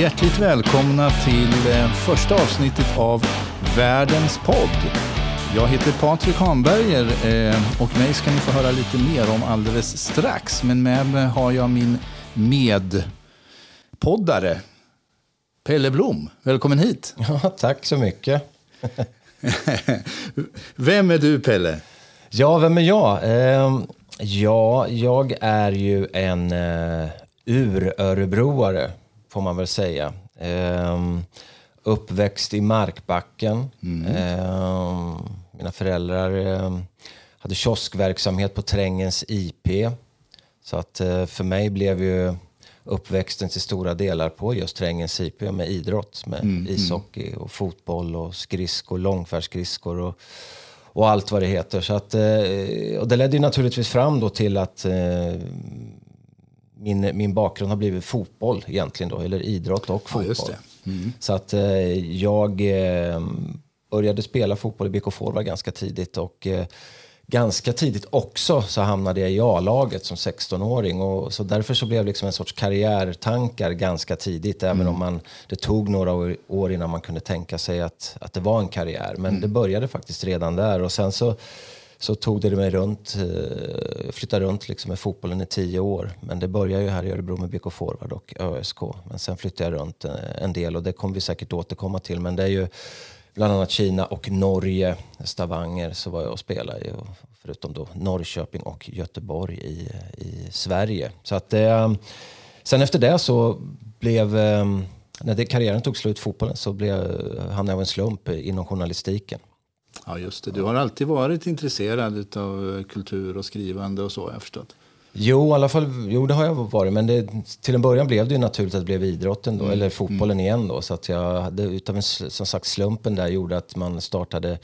Hjärtligt välkomna till eh, första avsnittet av Världens podd. Jag heter Patrik Hanberger eh, och mig ska ni få höra lite mer om alldeles strax. Men med mig har jag min medpoddare Pelle Blom. Välkommen hit. Ja, tack så mycket. vem är du, Pelle? Ja, vem är jag? Eh, ja, jag är ju en uh, urörebroare, får man väl säga. Eh, uppväxt i Markbacken. Mm. Eh, mina föräldrar eh, hade kioskverksamhet på Trängens IP. Så att eh, för mig blev ju uppväxten till stora delar på just Trängens IP med idrott. Med mm, mm. ishockey och fotboll och skridskor, långfärdsskridskor och, och allt vad det heter. Så att, eh, och det ledde ju naturligtvis fram då till att eh, min, min bakgrund har blivit fotboll egentligen då, eller idrott och fotboll. Ja, mm. Så att jag började spela fotboll i BK Forward ganska tidigt och ganska tidigt också så hamnade jag i A-laget som 16-åring. Och så därför så blev det liksom en sorts karriärtankar ganska tidigt. Även mm. om man, det tog några år, år, innan man kunde tänka sig att, att det var en karriär. Men mm. det började faktiskt redan där. Och sen så, så tog det mig runt. Jag flyttade runt liksom med fotbollen i tio år. Men det började ju här i Örebro med BK Forward och ÖSK. Men sen flyttade jag runt eh, en del och det kommer vi säkert återkomma till. Men det är ju bland annat Kina och Norge. Stavanger så var jag och spelade i, förutom då Norrköping och Göteborg i, i Sverige. Så att, det, sen efter det så blev, när det, karriären tog slut, fotbollen, så blev, hamnade jag av en slump inom journalistiken. Ja, just det. Du har alltid varit intresserad av kultur och skrivande och så, jag förstått. Jo, i alla fall, jo, det har jag varit. Men det, till en början blev det ju naturligt att det blev idrotten då, mm. eller fotbollen mm. igen då. Så att jag hade, utav en, som sagt, slumpen där gjorde att man startade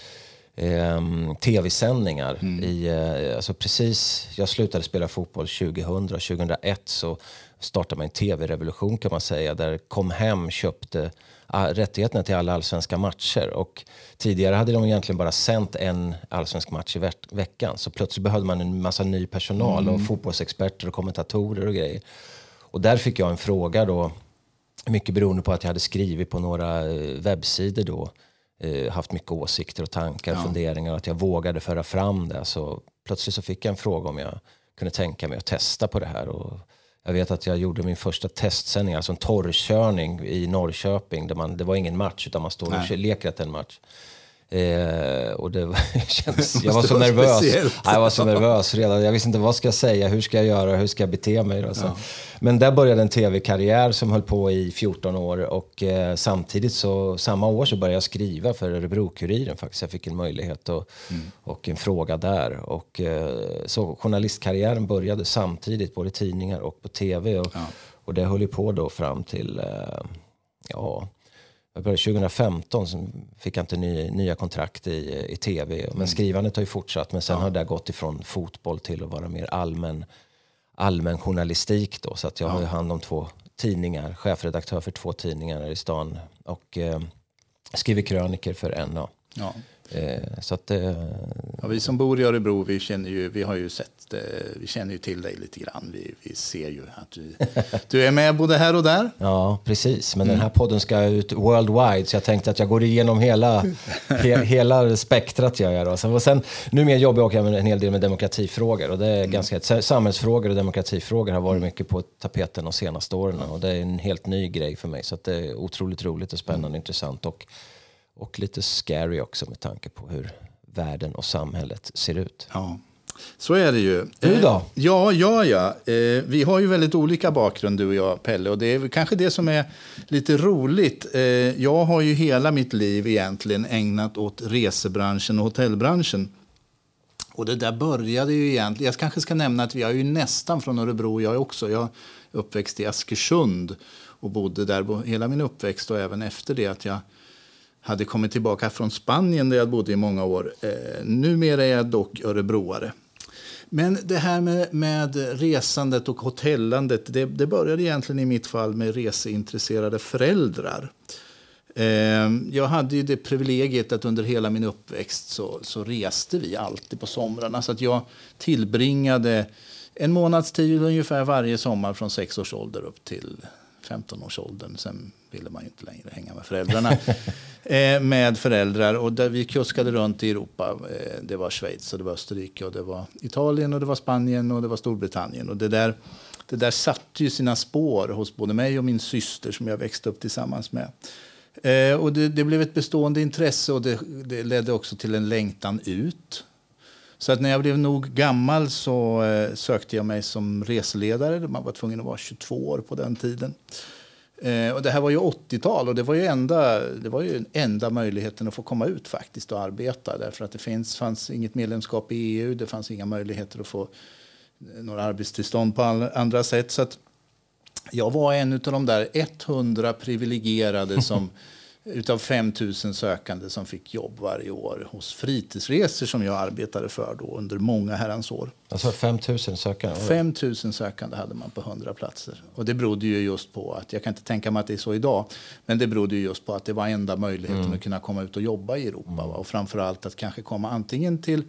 eh, tv-sändningar. Mm. I, eh, alltså precis, jag slutade spela fotboll 2000, 2001 så startade man en tv-revolution kan man säga. Där Kom Hem köpte rättigheterna till alla allsvenska matcher. Och tidigare hade de egentligen bara sänt en allsvensk match i ve veckan. Så plötsligt behövde man en massa ny personal mm. och fotbollsexperter och kommentatorer och grejer. Och där fick jag en fråga då, mycket beroende på att jag hade skrivit på några eh, webbsidor då. Eh, haft mycket åsikter och tankar och ja. funderingar och att jag vågade föra fram det. Så plötsligt så fick jag en fråga om jag kunde tänka mig att testa på det här. Och jag vet att jag gjorde min första testsändning, alltså en torrkörning i Norrköping. Där man, det var ingen match, utan man står och Nej. leker att en match. Eh, och det känns, jag var så nervös. jag var så nervös redan. Jag visste inte vad ska jag säga, hur ska jag göra, hur ska jag bete mig. Då, ja. Men där började en tv-karriär som höll på i 14 år och eh, samtidigt så, samma år så började jag skriva för Örebro-Kuriren faktiskt. Jag fick en möjlighet och, mm. och en fråga där. Och, eh, så journalistkarriären började samtidigt, både i tidningar och på tv. Och, ja. och det höll ju på då fram till, eh, ja, 2015 fick jag inte ny, nya kontrakt i, i tv. Men mm. skrivandet har ju fortsatt. Men sen ja. har det gått ifrån fotboll till att vara mer allmän, allmän journalistik. Då, så att jag ja. har ju hand om två tidningar. Chefredaktör för två tidningar här i stan. Och eh, skriver kröniker för NA. Ja. Eh, så att, eh, ja, vi som bor i Örebro, vi, känner ju, vi har ju sett, eh, vi känner ju till dig lite grann. Vi, vi ser ju att du, du är med både här och där. Ja, precis. Men mm. den här podden ska ut worldwide, så jag tänkte att jag går igenom hela, he, hela spektrat. Gör jag då. Sen, och sen, numera jobbar jag också en hel del med demokratifrågor. Och det är mm. ganska, samhällsfrågor och demokratifrågor har varit mycket på tapeten de senaste åren. Och det är en helt ny grej för mig. Så det är otroligt roligt och spännande och mm. intressant. Och, och lite scary också med tanke på hur världen och samhället ser ut. Ja, så är det ju. Du då? Eh, ja, ja, ja. Eh, vi har ju väldigt olika bakgrund du och jag, Pelle. Och det är kanske det som är lite roligt. Eh, jag har ju hela mitt liv egentligen ägnat åt resebranschen och hotellbranschen. Och det där började ju egentligen... Jag kanske ska nämna att vi är ju nästan från Örebro, jag också. Jag är uppväxt i Askersund och bodde där hela min uppväxt och även efter det att jag hade kommit tillbaka från Spanien där jag bodde i många år. Eh, numera är jag dock örebroare. Men det här med, med resandet och hotellandet, det, det började egentligen i mitt fall med reseintresserade föräldrar. Eh, jag hade ju det privilegiet att under hela min uppväxt så, så reste vi alltid på somrarna. Så att jag tillbringade en månads tid ungefär varje sommar från sex års ålder upp till 15-årsåldern. Sen ville man ju inte längre hänga med föräldrarna. eh, med föräldrar. Och där vi kuskade runt i Europa. Eh, det var Schweiz, och det var Österrike, och det var Italien, och det var Spanien och det var Storbritannien. Och det där, det där satte ju sina spår hos både mig och min syster som jag växte upp tillsammans med. Eh, och det, det, blev ett bestående intresse och det, det, ledde också till en längtan ut. Så att när jag blev nog gammal så eh, sökte jag mig som reseledare. Man var tvungen att vara 22 år på den tiden. Eh, och det här var ju 80-tal och det var ju enda, det var ju enda möjligheten att få komma ut faktiskt och arbeta. Därför att det finns, fanns inget medlemskap i EU, det fanns inga möjligheter att få eh, några arbetstillstånd på andra sätt. Så att jag var en av de där 100 privilegierade som utav 5 000 sökande som fick jobb varje år hos Fritidsresor som jag arbetade för då under många herrans år. Alltså 5 000 sökande? 5 000 sökande hade man på 100 platser. Och det berodde ju just på att, jag kan inte tänka mig att det är så idag, men det berodde ju just på att det var enda möjligheten mm. att kunna komma ut och jobba i Europa. Mm. Och framförallt att kanske komma antingen till,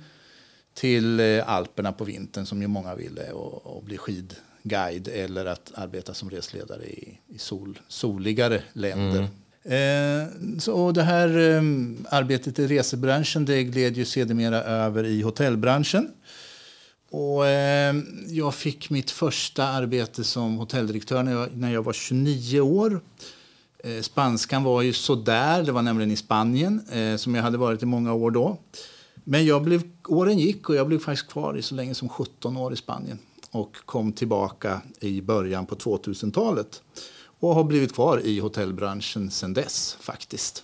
till eh, Alperna på vintern som ju många ville och, och bli skidguide eller att arbeta som resledare i, i sol, soligare länder. Mm. Eh, så det här eh, arbetet i resebranschen det gled ju sedermera över i hotellbranschen. Och, eh, jag fick mitt första arbete som hotelldirektör när jag, när jag var 29 år. Eh, spanskan var ju sådär, det var nämligen i Spanien eh, som jag hade varit i många år då. Men jag blev, åren gick och jag blev faktiskt kvar i så länge som 17 år i Spanien och kom tillbaka i början på 2000-talet och har blivit kvar i hotellbranschen sedan dess faktiskt.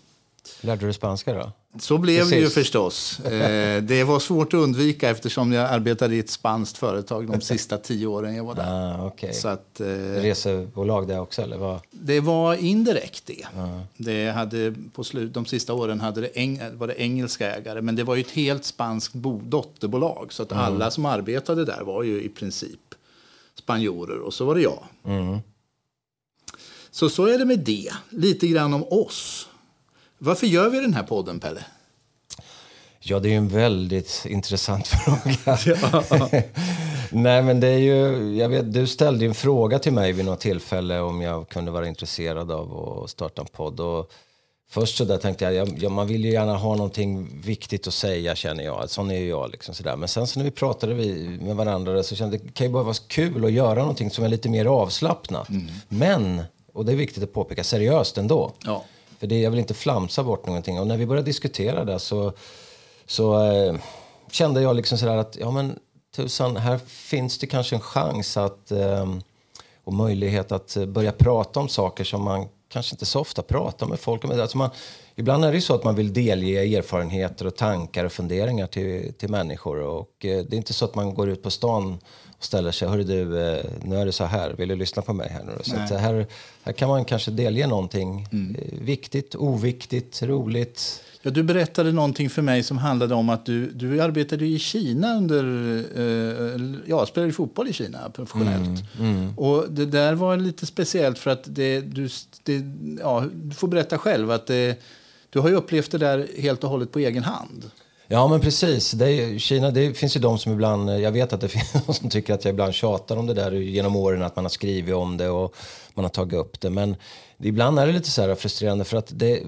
Lärde du spanska då? Så blev Precis. det ju förstås. Eh, det var svårt att undvika eftersom jag arbetade i ett spanskt företag de sista tio åren jag var där. Ah, okay. Så att, eh, Resebolag det också? Eller vad? Det var indirekt det. Ah. det hade, på slut, de sista åren hade det eng, var det engelska ägare men det var ju ett helt spanskt bo, dotterbolag så att mm. alla som arbetade där var ju i princip spanjorer och så var det jag. Mm. Så så är det med det. Lite grann om oss. Varför gör vi den här podden, Pelle? Ja, det är en väldigt intressant fråga. Ja. Nej, men det är ju, jag vet, du ställde en fråga till mig vid något tillfälle om jag kunde vara intresserad av att starta en podd. Och först så där tänkte jag, ja, man vill ju gärna ha någonting viktigt att säga känner jag. Sån är ju jag. Liksom, sådär. Men sen så när vi pratade vi med varandra så kände jag det kan ju bara vara kul att göra någonting som är lite mer avslappnat. Mm. Men och det är viktigt att påpeka, seriöst ändå. Ja. För det, jag vill inte flamsa bort någonting. Och när vi började diskutera det så, så eh, kände jag liksom sådär att, ja men tusan, här finns det kanske en chans att, eh, och möjlighet att börja prata om saker som man kanske inte så ofta pratar med folk om. Alltså man, ibland är det ju så att man vill delge erfarenheter och tankar och funderingar till, till människor. Och eh, det är inte så att man går ut på stan ställer sig. Hörru du, eh, nu är det så här. Vill du lyssna på mig här nu? Så att här, här kan man kanske delge någonting mm. Eh, viktigt, oviktigt, roligt. Ja, du berättade någonting för mig som handlade om att du, du arbetade i Kina under... Eh, ja, spelade fotboll i Kina professionellt. Mm, mm. Och det där var lite speciellt för att det, du, det, ja, du får berätta själv att det, du har ju upplevt det där helt och hållet på egen hand. Ja, men precis. Det är, Kina, det finns ju de som ibland, jag vet att det finns de som tycker att jag ibland tjatar om det där genom åren, att man har skrivit om det och man har tagit upp det. Men ibland är det lite så här frustrerande för att det,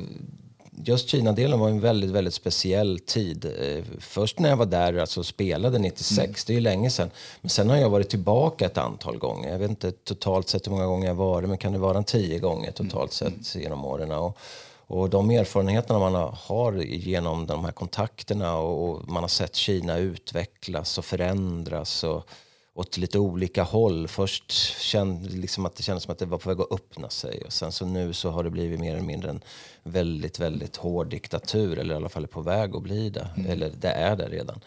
just Kina-delen var en väldigt, väldigt speciell tid. Eh, först när jag var där, alltså spelade 96, mm. det är ju länge sedan. Men sen har jag varit tillbaka ett antal gånger. Jag vet inte totalt sett hur många gånger jag varit, men kan det vara en tio gånger totalt mm. sett genom åren. Och, och de erfarenheterna man har genom de här kontakterna och man har sett Kina utvecklas och förändras och åt lite olika håll. Först kände liksom att det kändes som att det var på väg att öppna sig och sen så nu så har det blivit mer eller mindre en väldigt, väldigt hård diktatur eller i alla fall är på väg att bli det. Mm. Eller det är det redan.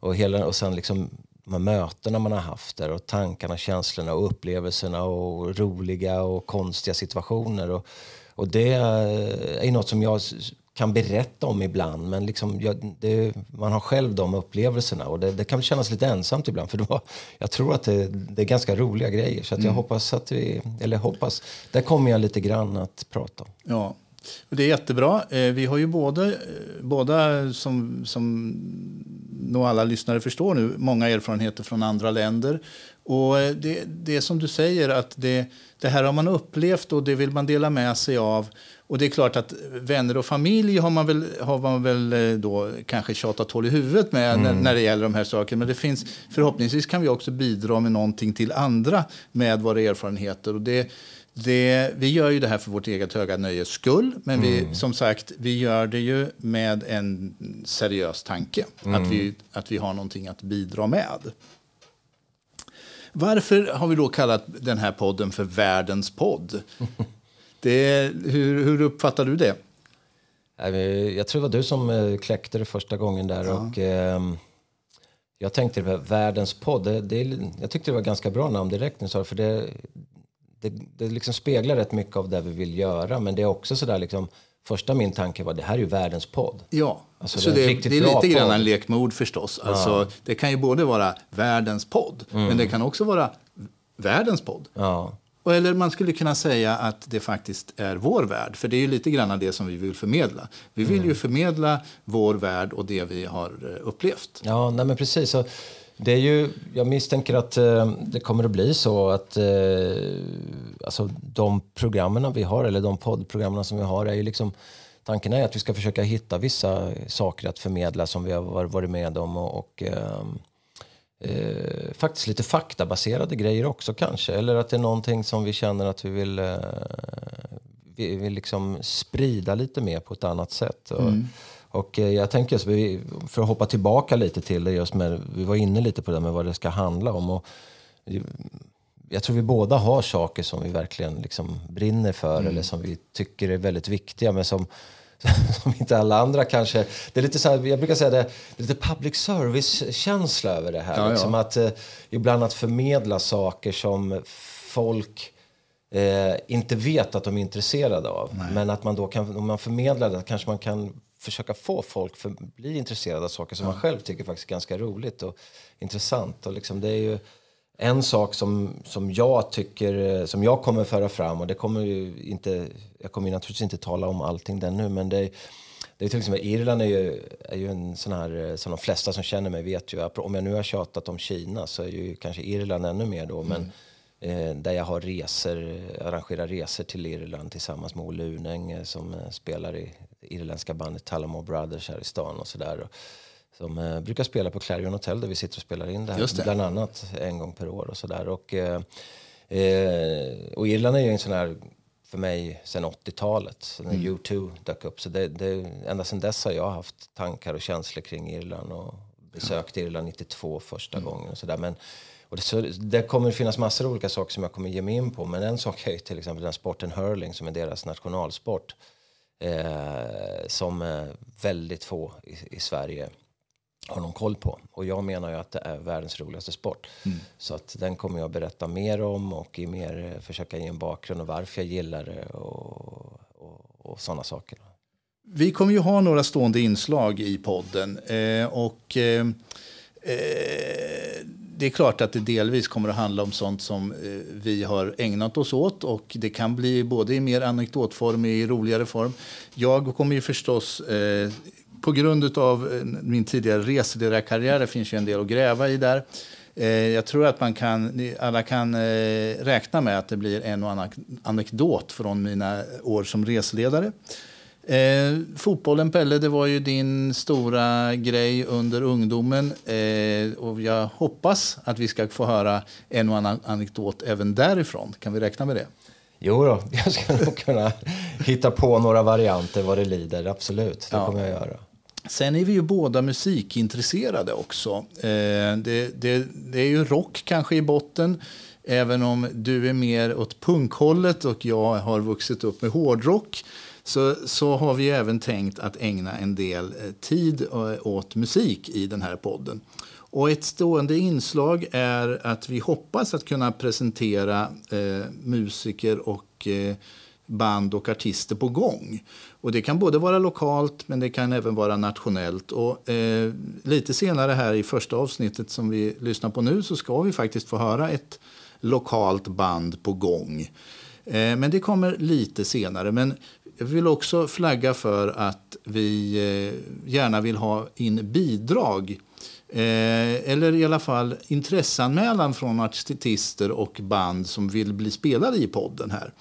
Och, hela, och sen liksom de mötena man har haft där och tankarna, känslorna och upplevelserna och roliga och konstiga situationer. Och, och det är något som jag kan berätta om ibland. Men liksom, jag, det, man har själv de upplevelserna och det, det, kan kännas lite ensamt ibland. För då, jag tror att det, det är ganska roliga grejer. Så att jag mm. hoppas att vi, eller hoppas, där kommer jag lite grann att prata om. Ja, och det är jättebra. Eh, vi har ju båda, eh, båda som, som nog alla lyssnare förstår nu, många erfarenheter från andra länder. Och eh, det, det är som du säger, att det, det här har man upplevt och det vill man dela med sig av. Och det är klart att vänner och familj har man väl, har man väl eh, då kanske tjatat hål i huvudet med mm. när, när, det gäller de här sakerna. Men det finns, förhoppningsvis kan vi också bidra med någonting till andra med våra erfarenheter. Och det, det, vi gör ju det här för vårt eget höga nöjes skull, men vi, mm. som sagt, vi gör det ju med en seriös tanke. Mm. Att, vi, att vi har någonting att bidra med. Varför har vi då kallat den här podden för Världens podd? Det, hur, hur uppfattar du det? Jag tror det var du som eh, kläckte det första gången där. Ja. Och, eh, jag tänkte Världens podd. Det, det, jag tyckte det var ganska bra namn direkt. För det, det, det liksom speglar rätt mycket av det vi vill göra. Men det är också sådär liksom, första min tanke var det här är ju världens podd. Ja, alltså, så det, det, är lite grann en lek med ord förstås. Ja. Alltså, det kan ju både vara världens podd, mm. men det kan också vara världens podd. Ja. Eller man skulle kunna säga att det faktiskt är vår värld. För det är ju lite grann det som vi vill förmedla. Vi vill mm. ju förmedla vår värld och det vi har eh, upplevt. Ja, nej men precis. Så det är ju, jag misstänker att eh, det kommer att bli så att eh, alltså de programmen vi har, eller de poddprogrammen som vi har, är ju liksom Tanken är att vi ska försöka hitta vissa saker att förmedla som vi har varit med om och, och eh, eh, faktiskt lite faktabaserade grejer också kanske. Eller att det är någonting som vi känner att vi vill, eh, vi vill liksom sprida lite mer på ett annat sätt. Mm. Och eh, jag tänker, för att hoppa tillbaka lite till det, just med, vi var inne lite på det med vad det ska handla om. Och jag tror vi båda har saker som vi verkligen liksom brinner för mm. eller som vi tycker är väldigt viktiga men som, som inte alla andra kanske... Det är lite så här, jag brukar säga det, det är lite public service-känsla över det här. Ja, liksom ja. Att, eh, ibland att förmedla saker som folk eh, inte vet att de är intresserade av. Nej. Men att man då kan, om man förmedlar det kanske man kan försöka få folk att bli intresserade av saker som man själv tycker faktiskt är ganska roligt och intressant. Och liksom, det är ju en sak som, som jag tycker, som jag kommer föra fram och det kommer inte, jag kommer naturligtvis inte tala om allting där nu men det är, det är till exempel, Irland är ju, är ju en sån här, som de flesta som känner mig vet ju, om jag nu har tjatat om Kina så är ju kanske Irland ännu mer då. Men, mm. eh, där jag har resor, arrangerar resor till Irland tillsammans med Olle Unäng eh, som eh, spelar i irländska bandet Tullamore Brothers här i stan och sådär. Som eh, brukar spela på Clarion Hotel där vi sitter och spelar in det här. Det. Bland annat en gång per år och sådär. Och, eh, eh, och Irland är ju en sån här för mig sen 80-talet, när mm. U2 dök upp. Så det, det, ända sedan dess har jag haft tankar och känslor kring Irland och besökte ja. Irland 92 första mm. gången och sådär. Men och det, så, det kommer att finnas massor av olika saker som jag kommer ge mig in på. Men en sak är till exempel den sporten hurling som är deras nationalsport eh, som eh, väldigt få i, i, Sverige har någon koll på. Och jag menar ju att det är världens roligaste sport. Mm. Så att den kommer jag berätta mer om och i mer, eh, försöka ge en bakgrund och varför jag gillar det och, och, och sådana saker. Vi kommer ju ha några stående inslag i podden. Eh, och eh, eh det är klart att det delvis kommer att handla om sånt som eh, vi har ägnat oss åt och det kan bli både i mer anekdotform och i roligare form. Jag kommer ju förstås eh, på grund av eh, min tidigare reseledarkarriär, det finns ju en del att gräva i där. Eh, jag tror att man kan, alla kan räkna med att det blir en och annan anekdot från mina år som reseledare. Eh, fotbollen, Pelle, det var ju din stora grej under ungdomen. Eh, och jag hoppas att vi ska få höra en och annan anekdot även därifrån. Kan vi räkna med det? Jo då, jag ska nog kunna hitta på några varianter vad det lider. Absolut, det ja. kommer jag göra. Sen är vi ju båda musikintresserade också. Eh, det, det, det är ju rock kanske i botten. Även om du är mer åt punkhållet och jag har vuxit upp med hårdrock så, så har vi även tänkt att ägna en del eh, tid eh, åt musik i den här podden. Och ett stående inslag är att vi hoppas att kunna presentera eh, musiker och eh, band och artister på gång. Och det kan både vara lokalt men det kan även vara nationellt. Och eh, lite senare här i första avsnittet som vi lyssnar på nu så ska vi faktiskt få höra ett lokalt band på gång. Eh, men det kommer lite senare. Men jag vill också flagga för att vi eh, gärna vill ha in bidrag eh, eller i alla fall intresseanmälan från artister och band som vill bli spelade i podden här.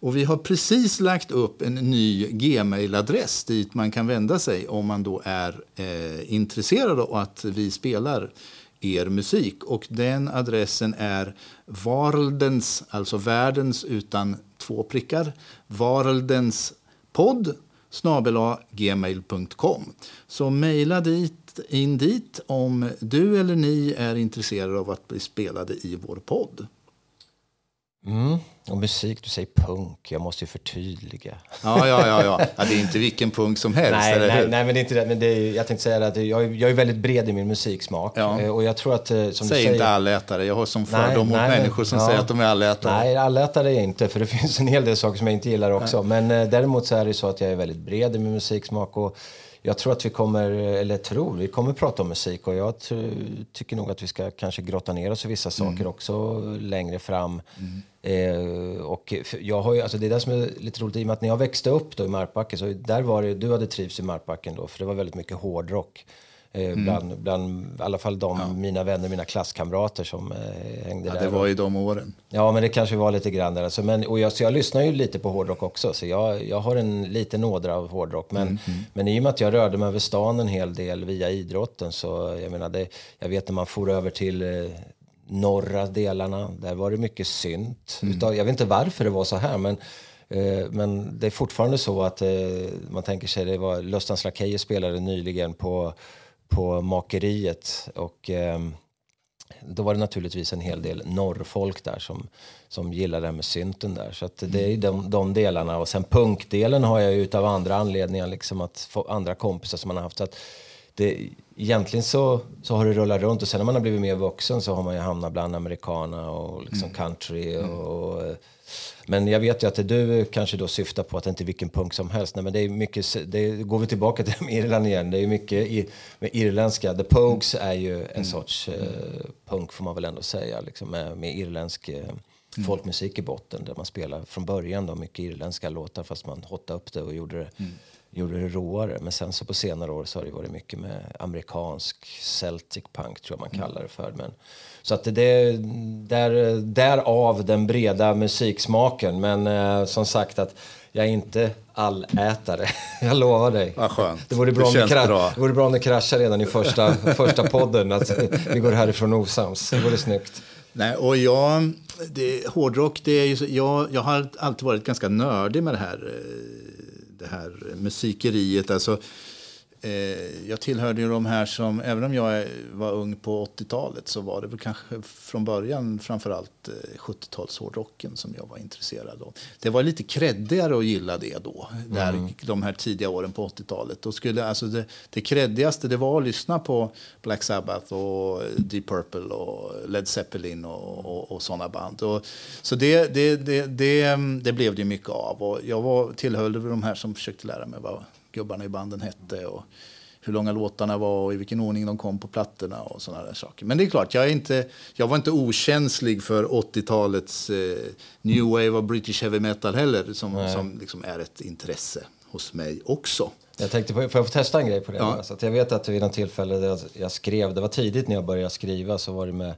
Och vi har precis lagt upp en ny gmail-adress dit man kan vända sig om man då är eh, intresserad av att vi spelar er musik. Och den adressen är varldens, alltså världens utan två prickar, Varaldens podd gmail.com. Så mejla dit, in dit om du eller ni är intresserade av att bli spelade i vår podd. Mm. Och musik, du säger punk. Jag måste ju förtydliga. Ja, ja, ja. ja. ja det är inte vilken punk som helst, nej, eller nej, hur? nej, men det är inte det. Men det är, jag tänkte säga att jag, jag är väldigt bred i min musiksmak. Ja. Eh, Och jag tror att, eh, som Säg du säger... inte allätare. Jag har som Nej, fördom mot nej, människor som ja. säger att de är allätare. Nej, allätare är jag inte, för det finns en hel del saker som jag inte gillar också. Men eh, däremot så är det så att jag är väldigt bred i min musiksmak och jag tror att vi kommer, eller tror, vi kommer prata om musik och jag tycker nog att vi ska kanske grotta ner oss i vissa saker också längre fram. Eh, och jag har ju, alltså det är det som är lite roligt i och med att när jag växte upp då i Markbacken så där var det, du hade trivts i Markbacken då för det var väldigt mycket hårdrock. Eh, bland, bland i alla fall de, mina vänner, mina klasskamrater som eh, hängde Ja, där. det var i de åren. Ja, men det kanske var lite grann där. Alltså, men, och jag, så jag lyssnar ju lite på hårdrock också, så jag, jag har en liten ådra av hårdrock. Men, men i och med att jag rörde mig över stan en hel del via idrotten så, jag menar, det, jag vet när man for över till eh, norra delarna, där var det mycket synt. Utav, jag vet inte varför det var så här, men eh, men det är fortfarande så att eh, man tänker sig, det var Lustans Lakejer spelade nyligen på, på Makeriet och ehm, då var det naturligtvis en hel del norrfolk där som, som gillar det här med synten där. Så det är ju de, de delarna. Och sen punkdelen har jag ju utav andra anledningar, liksom att få andra kompisar som man har haft. Så att det, egentligen så, så har det rullat runt och sen när man har blivit mer vuxen så har man ju hamnat bland americana och liksom country och, och men jag vet ju att du kanske då syftar på att det inte är vilken punk som helst. Nej, men det är mycket, det går vi tillbaka till Irland igen. Det är mycket i, med irländska. The Pogues är ju en sorts eh, punk får man väl ändå säga. Liksom, med, med irländsk eh, folkmusik i botten. Där man spelar från början då mycket irländska låtar fast man hottade upp det och gjorde det, gjorde det råare. Men sen så på senare år så har det varit mycket med amerikansk Celtic punk tror jag man kallar det för. Men, så att det där, därav den breda musiksmaken. Men eh, som sagt att jag är inte allätare. jag lovar dig. Vad skönt. Det vore bra, Det om det, bra. det vore bra om det kraschar redan i första, första podden. Att vi går härifrån osams. Det vore snyggt. Nej, och jag, det, hårdrock, det är ju jag, jag har alltid varit ganska nördig med det här, eh, det här musikeriet. Alltså, jag tillhörde ju de här som, även om jag var ung på 80-talet så var det väl kanske från början framförallt eh, 70-talshårdrocken som jag var intresserad av. Det var lite kreddigare att gilla det då, där, de här tidiga åren på 80-talet. Då skulle, alltså det, det kreddigaste det var att lyssna på Black Sabbath och Deep Purple och Led Zeppelin och, och, och sådana band. Och, så det, det, det, det, det blev det mycket av. Och jag var, tillhörde de här som försökte lära mig vad gubbarna i banden hette och hur långa låtarna var och i vilken ordning de kom på plattorna och sådana där saker. Men det är klart, jag, är inte, jag var inte okänslig för 80-talets eh, new wave of British heavy metal heller, som, som liksom är ett intresse hos mig också. Jag tänkte, på, får jag få testa en grej på det? Ja. Så att jag vet att vid något tillfälle jag skrev, det var tidigt när jag började skriva, så var det med,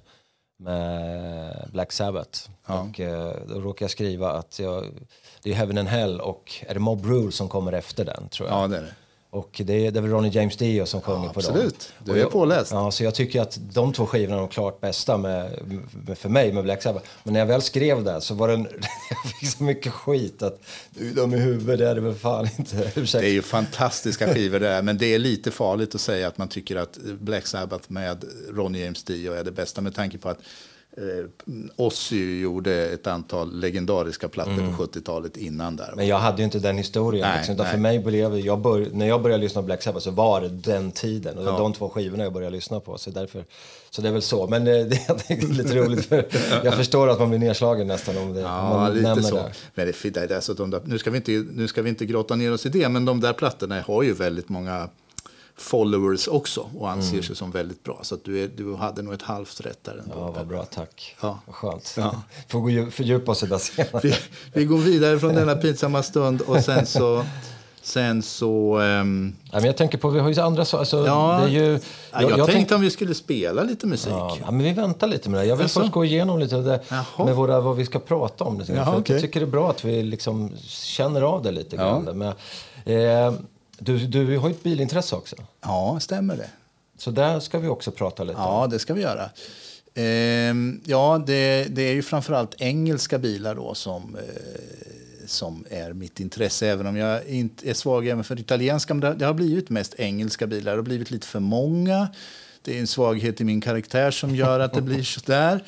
med Black Sabbath. Och eh, då råkade jag skriva att jag, det är Heaven and Hell och är det Mob Rule som kommer efter den tror jag. Ja, det är det. Och det är, det är väl Ronnie James Dio som sjunger på dem. absolut. Du är jag- påläst. Ja, så jag tycker att de två skivorna är de klart bästa med, med, för mig med Black Sabbath. Men när jag väl skrev det så var den, jag fick så mycket skit att du, de i huvudet det är det väl fan inte. Ursäkta. Det är ju fantastiska skivor det där, men det är lite farligt att säga att man tycker att Black Sabbath med Ronny James Dio är det bästa med tanke på att Ozzy gjorde ett antal legendariska plattor på 70-talet innan där. Men jag hade ju inte den historien. Nej, liksom, nej. för mig blev, jag bör, när jag började lyssna på Black Sabbath så var det den tiden. Och det var de två skivorna jag började lyssna på. Så, därför, så det är väl så. Men eh, det, tycker det är lite roligt. För jag förstår att man blir nedslagen nästan om, det, om Ja, man lite nämner så. det. Men det, är- det är det, så de där, nu, ska vi inte, nu ska vi inte grotta ner oss i det, men de där plattorna har ju väldigt många followers också och anser Mm. sig som väldigt bra. Så att du, är, du hade nog ett halvt rätt där ändå. Ja, vad bra, tack. Ja. Vad skönt. Ja. Får fördjupa oss i det senare. vi, vi går vidare från denna pinsamma stund och sen så Sen så... ehm, Ja, men jag tänker på, vi har ju andra saker. Alltså, Ja, ju, ja, jag, tänkte tänk- om vi skulle spela lite musik. Ja, men vi väntar lite med det. Jag vill Jaså? först gå igenom lite det, med våra, vad vi ska prata om. Lite. Jaha, För okej. Jag tycker det är bra att vi liksom känner av det lite Ja. grann. Men, eh, du, du har ju ett bilintresse också. Ja, stämmer det. Så där ska vi också prata lite om. Ja, det ska vi göra. Ehm, ja, det, det är ju framförallt engelska bilar då som, eh, som är mitt intresse. Även om jag inte är svag även för italienska. Men det, det har blivit mest engelska bilar. Det har blivit lite för många. Det är en svaghet i min karaktär som gör att det blir så där.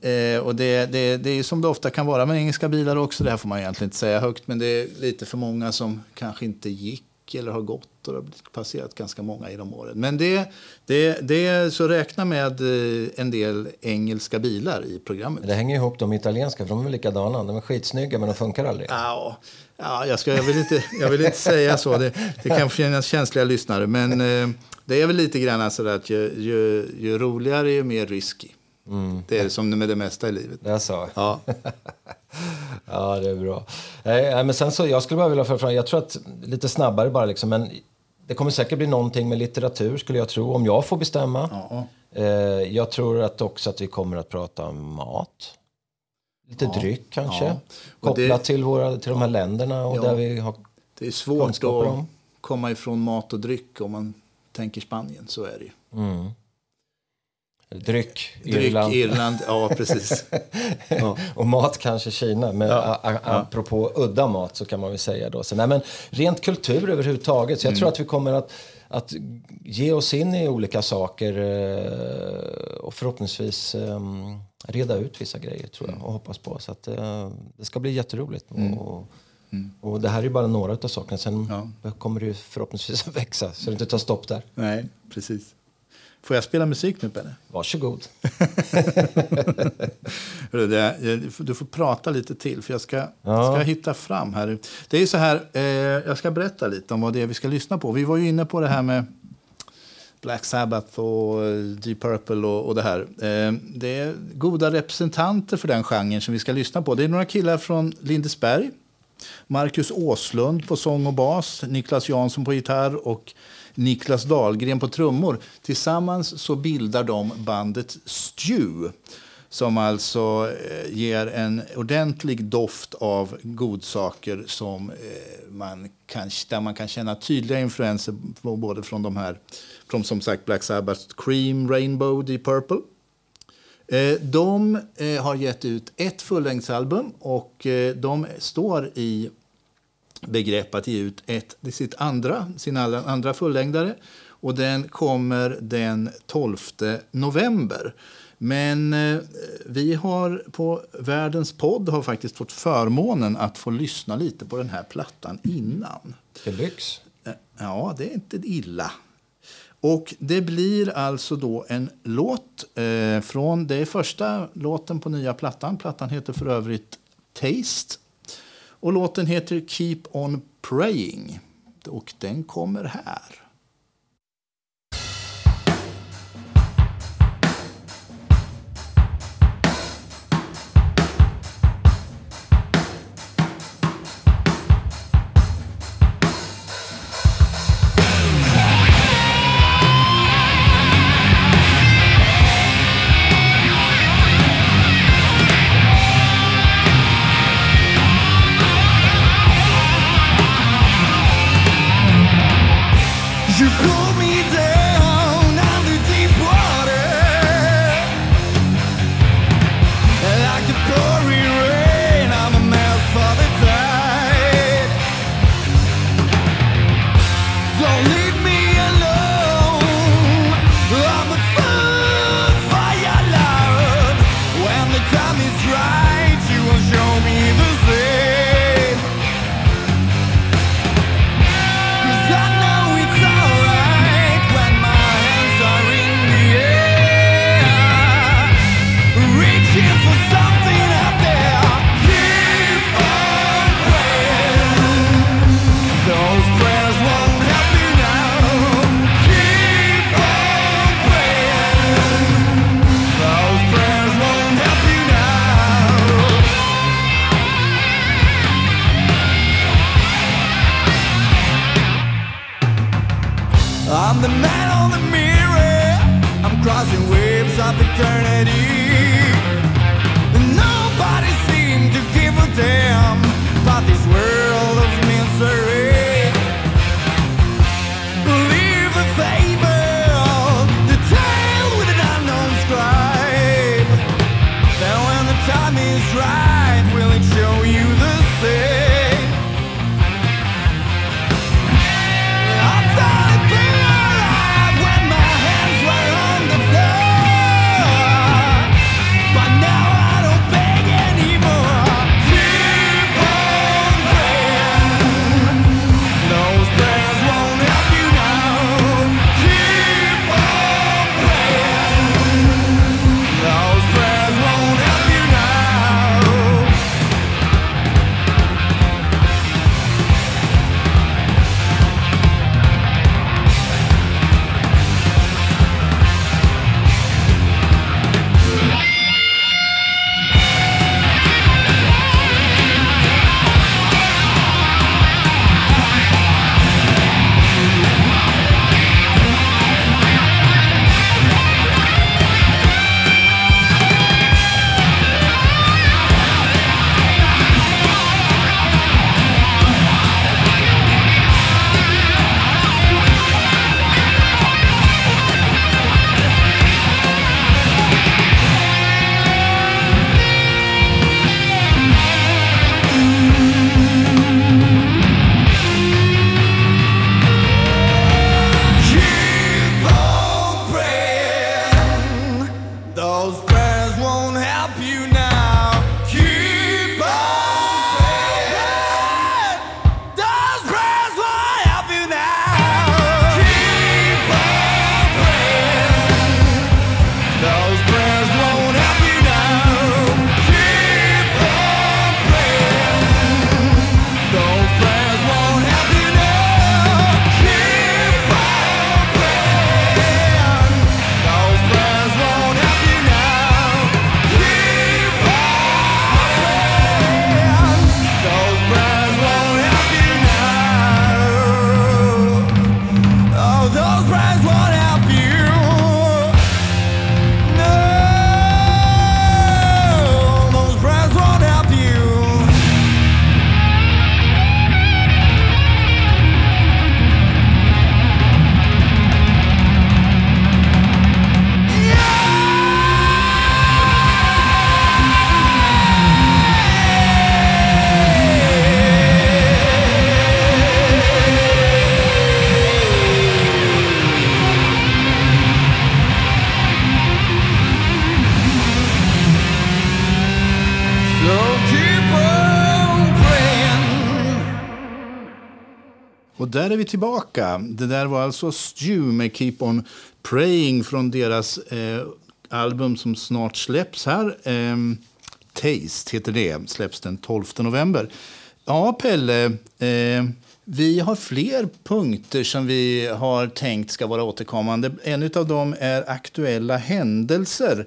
Eh, och det, det, det är som det ofta kan vara med engelska bilar också. Det här får man egentligen inte säga högt. Men det är lite för många som kanske inte gick eller har gått. Och det har passerat ganska många i de åren. Men det, det, det så räkna med eh, en del engelska bilar i programmet. Det hänger ihop de italienska, för de är likadana. De är skitsnygga men de funkar aldrig. Ja, ja jag, ska, jag, vill inte, jag vill inte säga så. Det, det kan finnas känsliga lyssnare. Men eh, det är väl lite grann så att ju, ju, ju roligare, ju mer risky. Det är som med det mesta i livet. Är så? Ja. Ja, det är bra. Nej, men sen så, jag skulle bara vilja föra fram, jag tror att lite snabbare bara liksom, men det kommer säkert bli någonting med litteratur skulle jag tro, om jag får bestämma. Ja. Eh, jag tror att också att vi kommer att prata om mat. Lite dryck kanske. Ja. Och det- Kopplat till, våra, till de här länderna och Ja. där vi har... Det är svårt att om. komma ifrån mat och dryck om man tänker Spanien. Så är det ju. Mm. Dryck, Dryck, Irland. Irland. Ja, precis. Ja. Och mat kanske Kina. Men a- a- apropå udda mat så kan man väl säga då. Så, nej, men rent kultur överhuvudtaget. Så jag Mm. tror att vi kommer att, att ge oss in i olika saker eh, och förhoppningsvis eh, reda ut vissa grejer tror Mm. jag och hoppas på. Så att, eh, det ska bli jätteroligt. Och, och det här är bara några av sakerna. Sen Ja. kommer det ju förhoppningsvis att växa så det inte tar stopp där. Nej, precis. Får jag spela musik nu, Pelle? Varsågod. Du får- prata lite till, för jag ska, Ja. ska hitta fram här. Det är så här, eh, jag ska berätta lite om vad det är vi ska lyssna på. Vi var ju inne på det här med Black Sabbath och Deep Purple och, och det här. Eh, det är goda representanter för den genren som vi ska lyssna på. Det är några killar från Lindesberg. Marcus Åslund på sång och bas, Niklas Jansson på gitarr och Niklas Dahlgren på trummor. Tillsammans så bildar de bandet Stew som alltså eh, ger en ordentlig doft av godsaker som eh, man kan, där man kan känna tydliga influenser både från de här, från som sagt Black Sabbath, Cream, Rainbow, Deep Purple. Eh, De eh, har gett ut ett fullängdsalbum och eh, de står i begrepp att ge ut ett, det är sitt andra, sin andra fullängdare. Och den kommer den 12 november. Men eh, vi har på Världens podd har faktiskt fått förmånen att få lyssna lite på den här plattan innan. Deluxe. Eh, Ja, det är inte illa. Och det blir alltså då en låt eh, från... Det är första låten på nya plattan. Plattan heter för övrigt Taste. Och låten heter Keep on praying. Och den kommer här. Tillbaka. Det där var alltså Stew med Keep On Praying från deras eh, album som snart släpps här. Eh, Taste heter det, släpps den 12 november. Ja, Pelle, eh, vi har fler punkter som vi har tänkt ska vara återkommande. En av dem är aktuella händelser.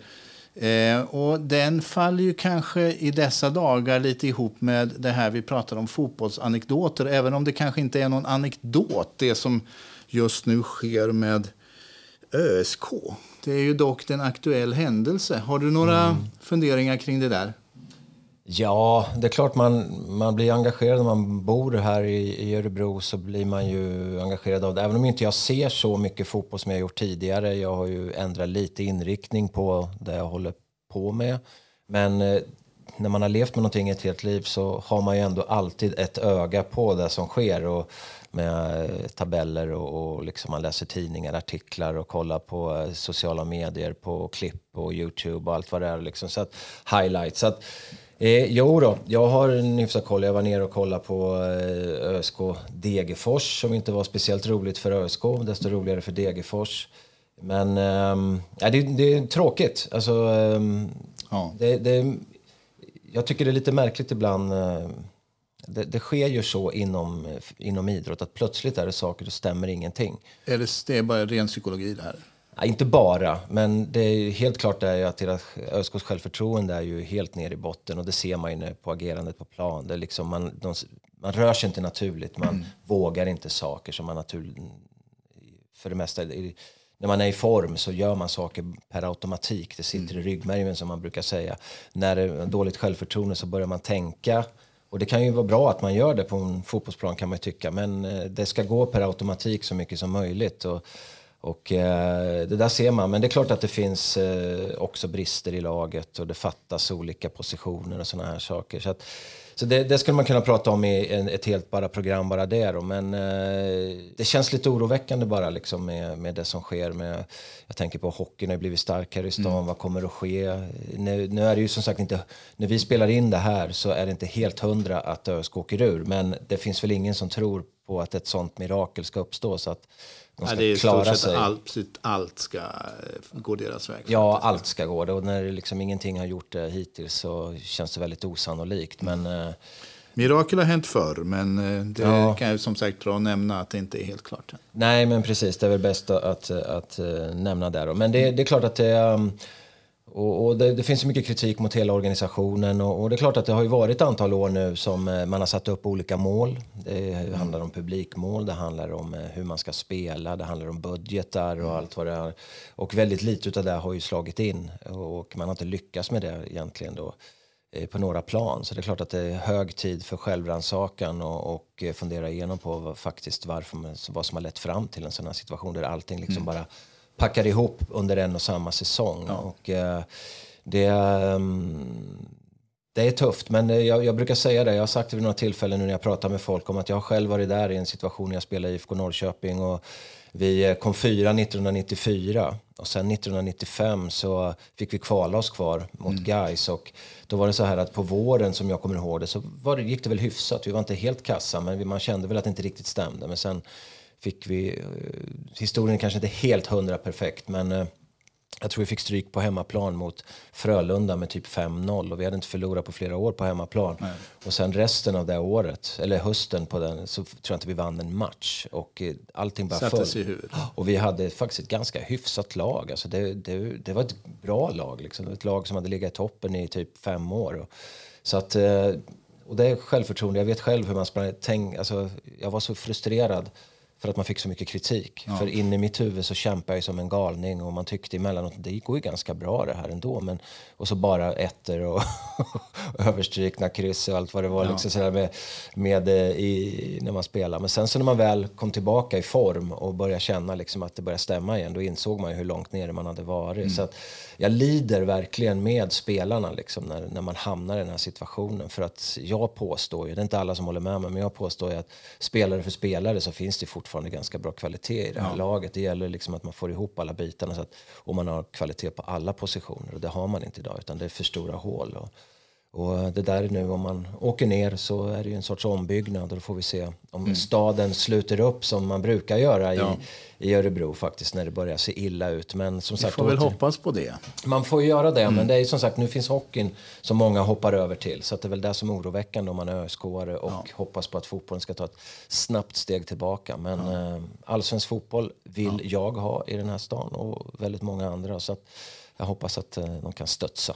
Eh, och den faller ju kanske i dessa dagar lite ihop med det här vi pratar om fotbollsanekdoter. Även om det kanske inte är någon anekdot, det som just nu sker med ÖSK. Det är ju dock en aktuell händelse. Har du några funderingar kring det där? Ja, det är klart man, man blir engagerad när man bor här i, i Örebro så blir man ju engagerad av det. Även om inte jag ser så mycket fotboll som jag gjort tidigare. Jag har ju ändrat lite inriktning på det jag håller på med. Men eh, när man har levt med någonting ett helt liv så har man ju ändå alltid ett öga på det som sker. Och med eh, tabeller och, och liksom man läser tidningar, artiklar och kollar på eh, sociala medier, på klipp och Youtube och allt vad det är. Liksom. Så att, highlights. Så att, Eh, jo då, jag har en hyfsad koll. Jag var nere och kollade på eh, ÖSK Degerfors som inte var speciellt roligt för ÖSK, desto roligare för Degerfors. Men ja, det, det är tråkigt. Alltså, ehm, Ja. det, det, jag tycker det är lite märkligt ibland. eh, Det, det sker ju så inom, inom idrott att plötsligt är det saker och stämmer ingenting. Eller det är bara ren psykologi det här? Ja, inte bara, men det är helt klart är ju att deras ÖSKs självförtroende är ju helt ner i botten och det ser man ju på agerandet på plan. Det är liksom man, de, man rör sig inte naturligt, man vågar inte saker som man naturligt för det mesta. när man är i form så gör man saker per automatik. Det sitter i ryggmärgen som man brukar säga. När det är dåligt självförtroende så börjar man tänka. Och det kan ju vara bra att man gör det på en fotbollsplan kan man ju tycka. Men eh, det ska gå per automatik så mycket som möjligt. Och, och eh, det där ser man. Men det är klart att det finns eh, också brister i laget och det fattas olika positioner och sådana här saker. Så att, så det, det skulle man kunna prata om i en, ett helt bara program bara det då. Men eh, det känns lite oroväckande bara liksom med, med det som sker. Med, jag tänker på hockeyn har blivit starkare i stan. Vad kommer att ske? Nu, nu är det ju som sagt inte, när vi spelar in det här så är det inte helt hundra att ÖSK åker ur. Men det finns väl ingen som tror på att ett sånt mirakel ska uppstå. Så att de Ja, ska det är klara sig. allt, precis allt ska eh, gå deras väg. Ja, faktiskt. allt ska gå. Och när liksom ingenting har gjort det hittills så känns det väldigt osannolikt. Men eh, Mirakel har hänt förr, men eh, det Ja. kan jag som sagt bra nämna att det inte är helt klart än. nej, men precis. Det är väl bäst att, att, att eh, nämna det. Då. Men det, det är klart att det... um, och, och det, det finns mycket kritik mot hela organisationen och, och det är klart att det har ju varit ett antal år nu som eh, man har satt upp olika mål. Det handlar om publikmål, det handlar om eh, hur man ska spela, det handlar om budgetar och allt vad det är. Och väldigt lite av det har ju slagit in och man har inte lyckats med det egentligen då eh, på några plan. Så det är klart att det är hög tid för självrannsakan och, och fundera igenom på vad, faktiskt varför vad som har lett fram till en sån här situation där allting liksom bara packar ihop under en och samma säsong. Och, eh, det, ehm, det är tufft, men eh, jag, jag brukar säga det. Jag har sagt det vid några tillfällen nu när jag pratar med folk om att jag har själv varit där i en situation när jag spelade i IFK Norrköping och vi eh, kom fyra 1994 och sen 1995 så fick vi kvala oss kvar mot Gais och då var det så här att på våren som jag kommer ihåg det så var det, gick det väl hyfsat. Vi var inte helt kassa men man kände väl att det inte riktigt stämde. Men sen fick vi, eh, historien kanske inte helt hundra perfekt men eh, jag tror vi fick stryk på hemmaplan mot Frölunda med typ 5-0 och vi hade inte förlorat på flera år på hemmaplan. Och sen resten av det året, eller hösten på den, så tror jag inte vi vann en match. Och eh, allting bara Sattes föll. i huvudet. Och vi hade faktiskt ett ganska hyfsat lag. Alltså det, det, det var ett bra lag. Liksom. Ett lag som hade legat i toppen i typ fem år. Så att, och det är självförtroende. Jag vet själv hur man sprang. Tänk, alltså, jag var så frustrerad för att man fick så mycket kritik. För in i mitt huvud så kämpade jag som en galning och man tyckte emellanåt att det går ju ganska bra det här ändå. Men, och så bara ettor och överstrykna kryss och allt vad det var liksom sådär med, med eh, i, när man spelar. Men sen så när man väl kom tillbaka i form och började känna liksom att det började stämma igen, då insåg man ju hur långt nere man hade varit. Så att jag lider verkligen med spelarna liksom, när, när man hamnar i den här situationen. För att jag påstår ju, det är inte alla som håller med mig, men jag påstår ju att spelare för spelare så finns det fortfarande ganska bra kvalitet i det här laget. Det gäller liksom att man får ihop alla bitarna så att, och man har kvalitet på alla positioner. Och det har man inte idag, utan det är för stora hål. Och, och det där är nu, om man åker ner så är det ju en sorts ombyggnad och då får vi se om staden sluter upp som man brukar göra Ja. i, i Örebro faktiskt när det börjar se illa ut. Men som Vi sagt, får väl hoppas på det. man får ju göra det, Mm. men det är som sagt, nu finns hockeyn som många hoppar över till. Så det är väl det som är oroväckande om man är ösk och hoppas på att fotbollen ska ta ett snabbt steg tillbaka. Men eh, allsvensk fotboll vill jag ha i den här stan och väldigt många andra. Så att jag hoppas att eh, de kan stötsa.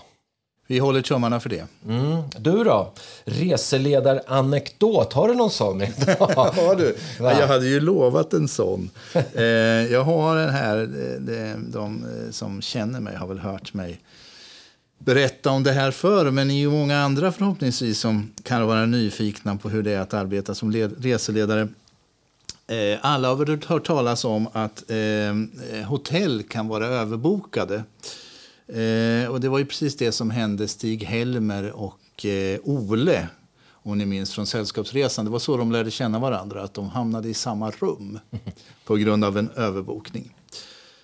Vi håller tummarna för det. Mm. Du då? Reseledaranekdot, har du någon sån? Ja, du. Jag hade ju lovat en sån. Eh, jag har den här, eh, de, eh, som känner mig har väl hört mig berätta om det här förr, men ni är ju många andra förhoppningsvis som kan vara nyfikna på hur det är att arbeta som led, reseledare. Alla har väl hört talas om att hotell kan vara överbokade. Eh, och det var ju precis det som hände Stig Helmer och eh, Ole, om ni minns från Sällskapsresan. Det var så de lärde känna varandra, att de hamnade i samma rum på grund av en överbokning.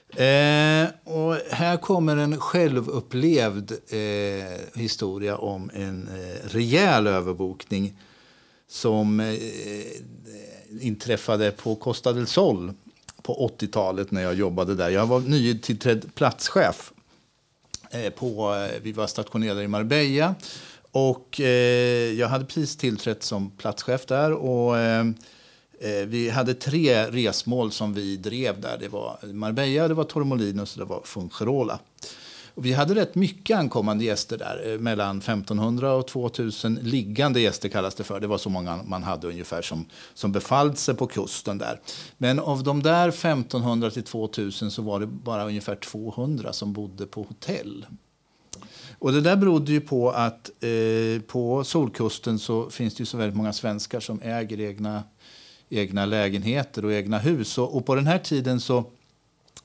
Eh, och här kommer en självupplevd eh, historia om en eh, rejäl överbokning som eh, inträffade på Costa del Sol på 80-talet när jag jobbade där. Jag var nytillträdd platschef. Eh, på, eh, vi var stationerade i Marbella och eh, jag hade precis tillträtt som platschef där. Och, eh, eh, vi hade tre resmål som vi drev där. Det var Marbella, det var Torremolinos och det var Fungirola. Och vi hade rätt mycket ankommande gäster där. Eh, mellan 1500 och 2000 liggande gäster kallas det för. Det var så många man hade ungefär som, som befallde sig på kusten där. Men av de där 1500 till 2000 så var det bara ungefär 200 som bodde på hotell. Och det där berodde ju på att eh, på Solkusten så finns det ju så väldigt många svenskar som äger egna, egna lägenheter och egna hus. Och, och på den här tiden så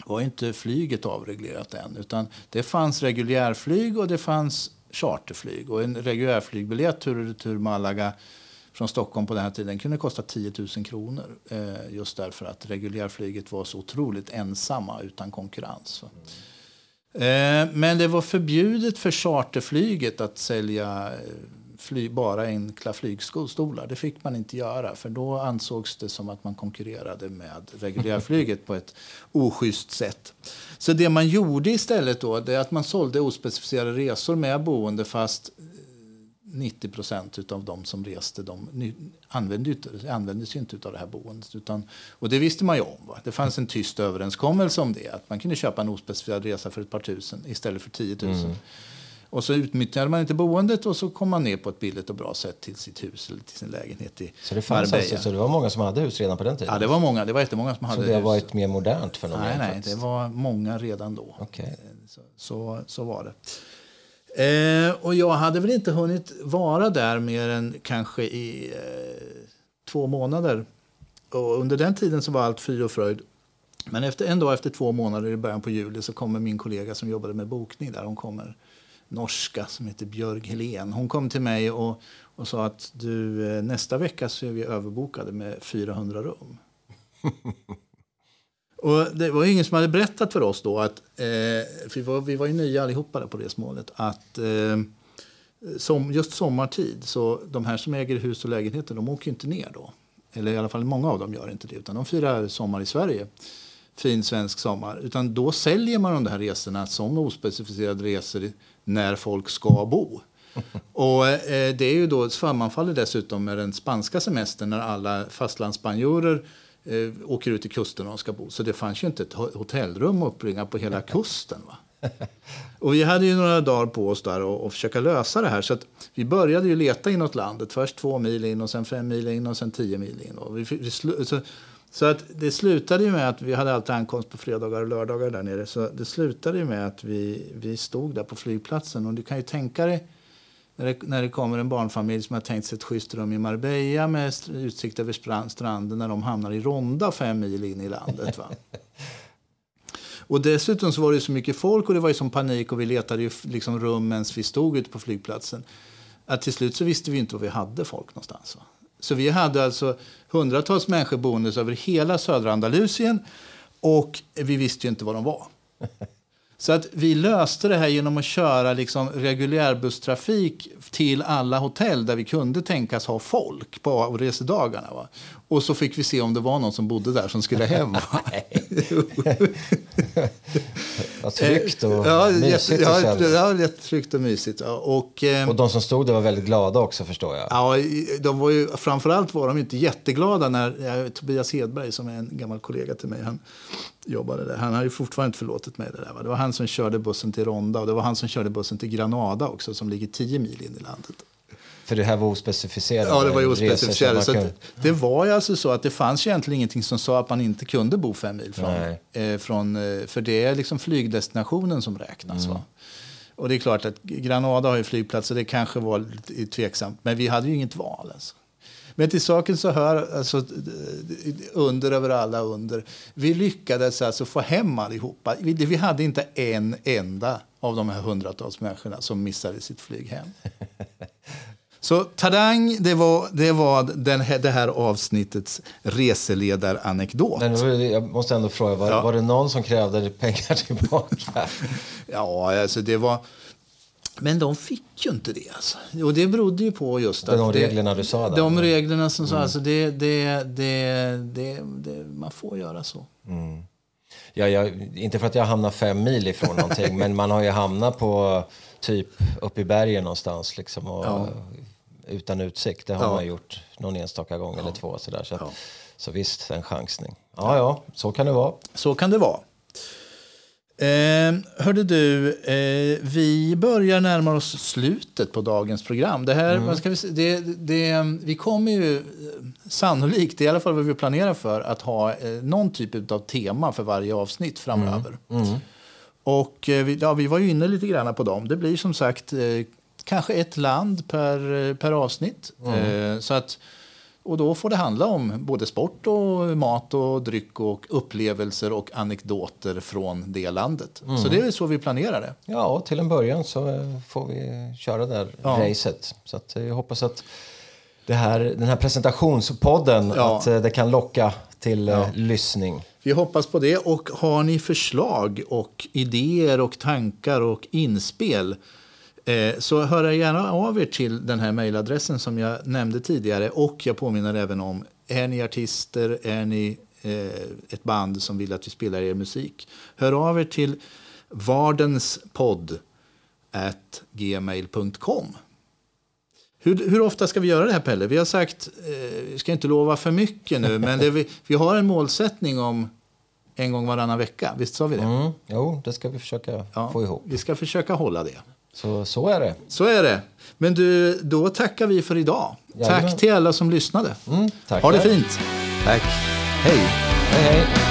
var inte flyget avreglerat än. Utan det fanns reguljärflyg och det fanns charterflyg. Och en reguljärflygbiljett tur och retur Malaga från Stockholm på den här tiden kunde kosta 10 000 kronor. Eh, just därför att reguljärflyget var så otroligt ensamma utan konkurrens. Eh, men det var förbjudet för charterflyget att sälja eh, fly, bara enkla flygstolar. Det fick man inte göra för då ansågs det som att man konkurrerade med reguljärflyget på ett oschysst sätt. Så det man gjorde istället då, det är att man sålde ospecificerade resor med boende fast eh, 90 procent av de som reste de användes, använde, ju inte- använde sig inte av det här boendet. Utan, och det visste man ju om. Va? Det fanns en tyst överenskommelse om det. Att man kunde köpa en ospecificerad resa för ett par tusen istället för 10 000. Mm. Och så utnyttjade man inte boendet och så kom man ner på ett billigt och bra sätt till sitt hus eller till sin lägenhet i Så det fanns alltså, så det var många som hade hus redan på den tiden? Ja, det var många. Det var jättemånga som så hade det har hus. varit mer modernt för någon Nej, nej, det var många redan då. Okej. Så, så, så var det. Eh, och jag hade väl inte hunnit vara där mer än kanske i eh, två månader. Och under den tiden så var allt frid och fröjd. Men efter, en dag efter två månader i början på juli så kommer min kollega som jobbade med bokning där. Hon kommer norska som heter Björg Helén. Hon kom till mig och, och sa att du, eh, nästa vecka så är vi överbokade med 400 rum. Och det var ingen som hade berättat för oss då, att, eh, för vi, var, vi var ju nya allihopa där på resmålet, att eh, som, just sommartid, så de här som äger hus och lägenheter, de åker inte ner då. Eller i alla fall många av dem gör inte det, utan de firar sommar i Sverige. Fin svensk sommar. Utan då säljer man de här resorna som ospecificerade resor när folk ska bo. Och eh, det är ju då sammanfaller dessutom med den spanska semestern när alla fastlandsspanjorer eh, åker ut till kusten och ska bo. Så det fanns ju inte ett ho- hotellrum att uppbringa på hela kusten. Va? Och vi hade ju några dagar på oss där och, och försöka lösa det här. Så vi började ju leta inåt landet. Först två mil in och sen fem mil in och sen tio mil in. Och vi, vi så, så att det slutade ju med att vi hade alltid ankomst på fredagar och lördagar där nere. Så det slutade ju med att vi, vi stod där på flygplatsen. Och du kan ju tänka dig när det, när det kommer en barnfamilj som har tänkt sig ett schysst rum i Marbella med utsikt över strand, stranden när de hamnar i Ronda fem mil in i landet. Va? Och dessutom så var det så mycket folk och det var ju som panik och vi letade ju liksom rum medan vi stod ute på flygplatsen. Att till slut så visste vi inte var vi hade folk någonstans. Va? Så vi hade alltså hundratals människor boende över hela södra Andalusien och vi visste ju inte var de var. Så att vi löste det här genom att köra liksom reguljärbusstrafik till alla hotell där vi kunde tänkas ha folk på resedagarna. Va? Och så fick vi se om det var någon som bodde där som skulle hem. va? Vad tryggt och ja, mysigt ja, kändes. ja, jättetryggt och mysigt. Ja. Och, eh, Och de som stod där var väldigt glada också förstår jag. Ja, de var ju, framförallt var de inte jätteglada när ja, Tobias Hedberg, som är en gammal kollega till mig, han jobbade där. Han har ju fortfarande inte förlåtit mig det där. Va? Det var han som körde bussen till Ronda och det var han som körde bussen till Granada också, som ligger 10 mil in i landet. För det här var ospecificerat. Ja, det var ospecificerat. Så att, det var ju alltså så att det fanns egentligen ingenting som sa att man inte kunde bo fem mil från, eh, från eh, för det är liksom flygdestinationen som räknas. Va? Och det är klart att Granada har ju flygplats så det kanske var lite tveksamt. Men vi hade ju inget val. Alltså. Men till saken så hör, alltså, under över alla under. Vi lyckades alltså få hem allihopa. Vi, vi hade inte en enda av de här hundratals människorna som missade sitt flyg hem. Så tadang, det var, det var den, här- det här avsnittets reseledaranekdot. Men jag måste ändå fråga, var, Ja. var det någon som krävde pengar tillbaka? Ja, alltså det var... Men de fick ju inte det. Alltså. Och det berodde ju på just att... De reglerna du sa där. De reglerna som sa, alltså det, det, det, det, man får göra så. Ja, jag, inte för att jag hamnar fem mil ifrån någonting, men man har ju hamnat på typ uppe i bergen någonstans liksom, och, utan utsikt. Det har Ja. man gjort någon enstaka gång eller två. Sådär, så, att, så visst, en chansning. Ja, ja, så kan det vara. Så kan det vara. Eh, hörde du, eh, vi börjar närma oss slutet på dagens program. Det här, ska vi, det, det, vi kommer ju eh, sannolikt, det är i alla fall vad vi planerar för, att ha eh, någon typ av tema för varje avsnitt framöver. Och eh, vi, ja, vi var ju inne lite grann på dem. Det blir som sagt eh, kanske ett land per, eh, per avsnitt. Eh, så att, och då får det handla om både sport och mat och dryck och upplevelser och anekdoter från det landet. Så det är så vi planerar det. Ja, till en början så eh, får vi köra det här Ja. racet. Så att eh, jag hoppas att här, den här presentationspodden Ja. att eh, det kan locka till eh, lyssning. Vi hoppas på det. Och har ni förslag och idéer och tankar och inspel så hör gärna av er till den här mejladressen som jag nämnde tidigare. Och jag påminner även om, är ni artister, är ni eh, ett band som vill att vi spelar er musik, hör av er till vardenspodd at gmail.com. Hur, hur ofta ska vi göra det här, Pelle? Vi har sagt, eh, vi ska inte lova för mycket nu, men det vi, vi har en målsättning om en gång varannan vecka. Visst sa vi det? Mm. Jo, det ska vi försöka Ja, få ihop. Vi ska försöka hålla det. Så, så är det. Så är det. Men du, då tackar vi för idag. Jajamän. Tack till alla som lyssnade. Mm, tack. Ha det fint. Tack. Hej. Hej, hej.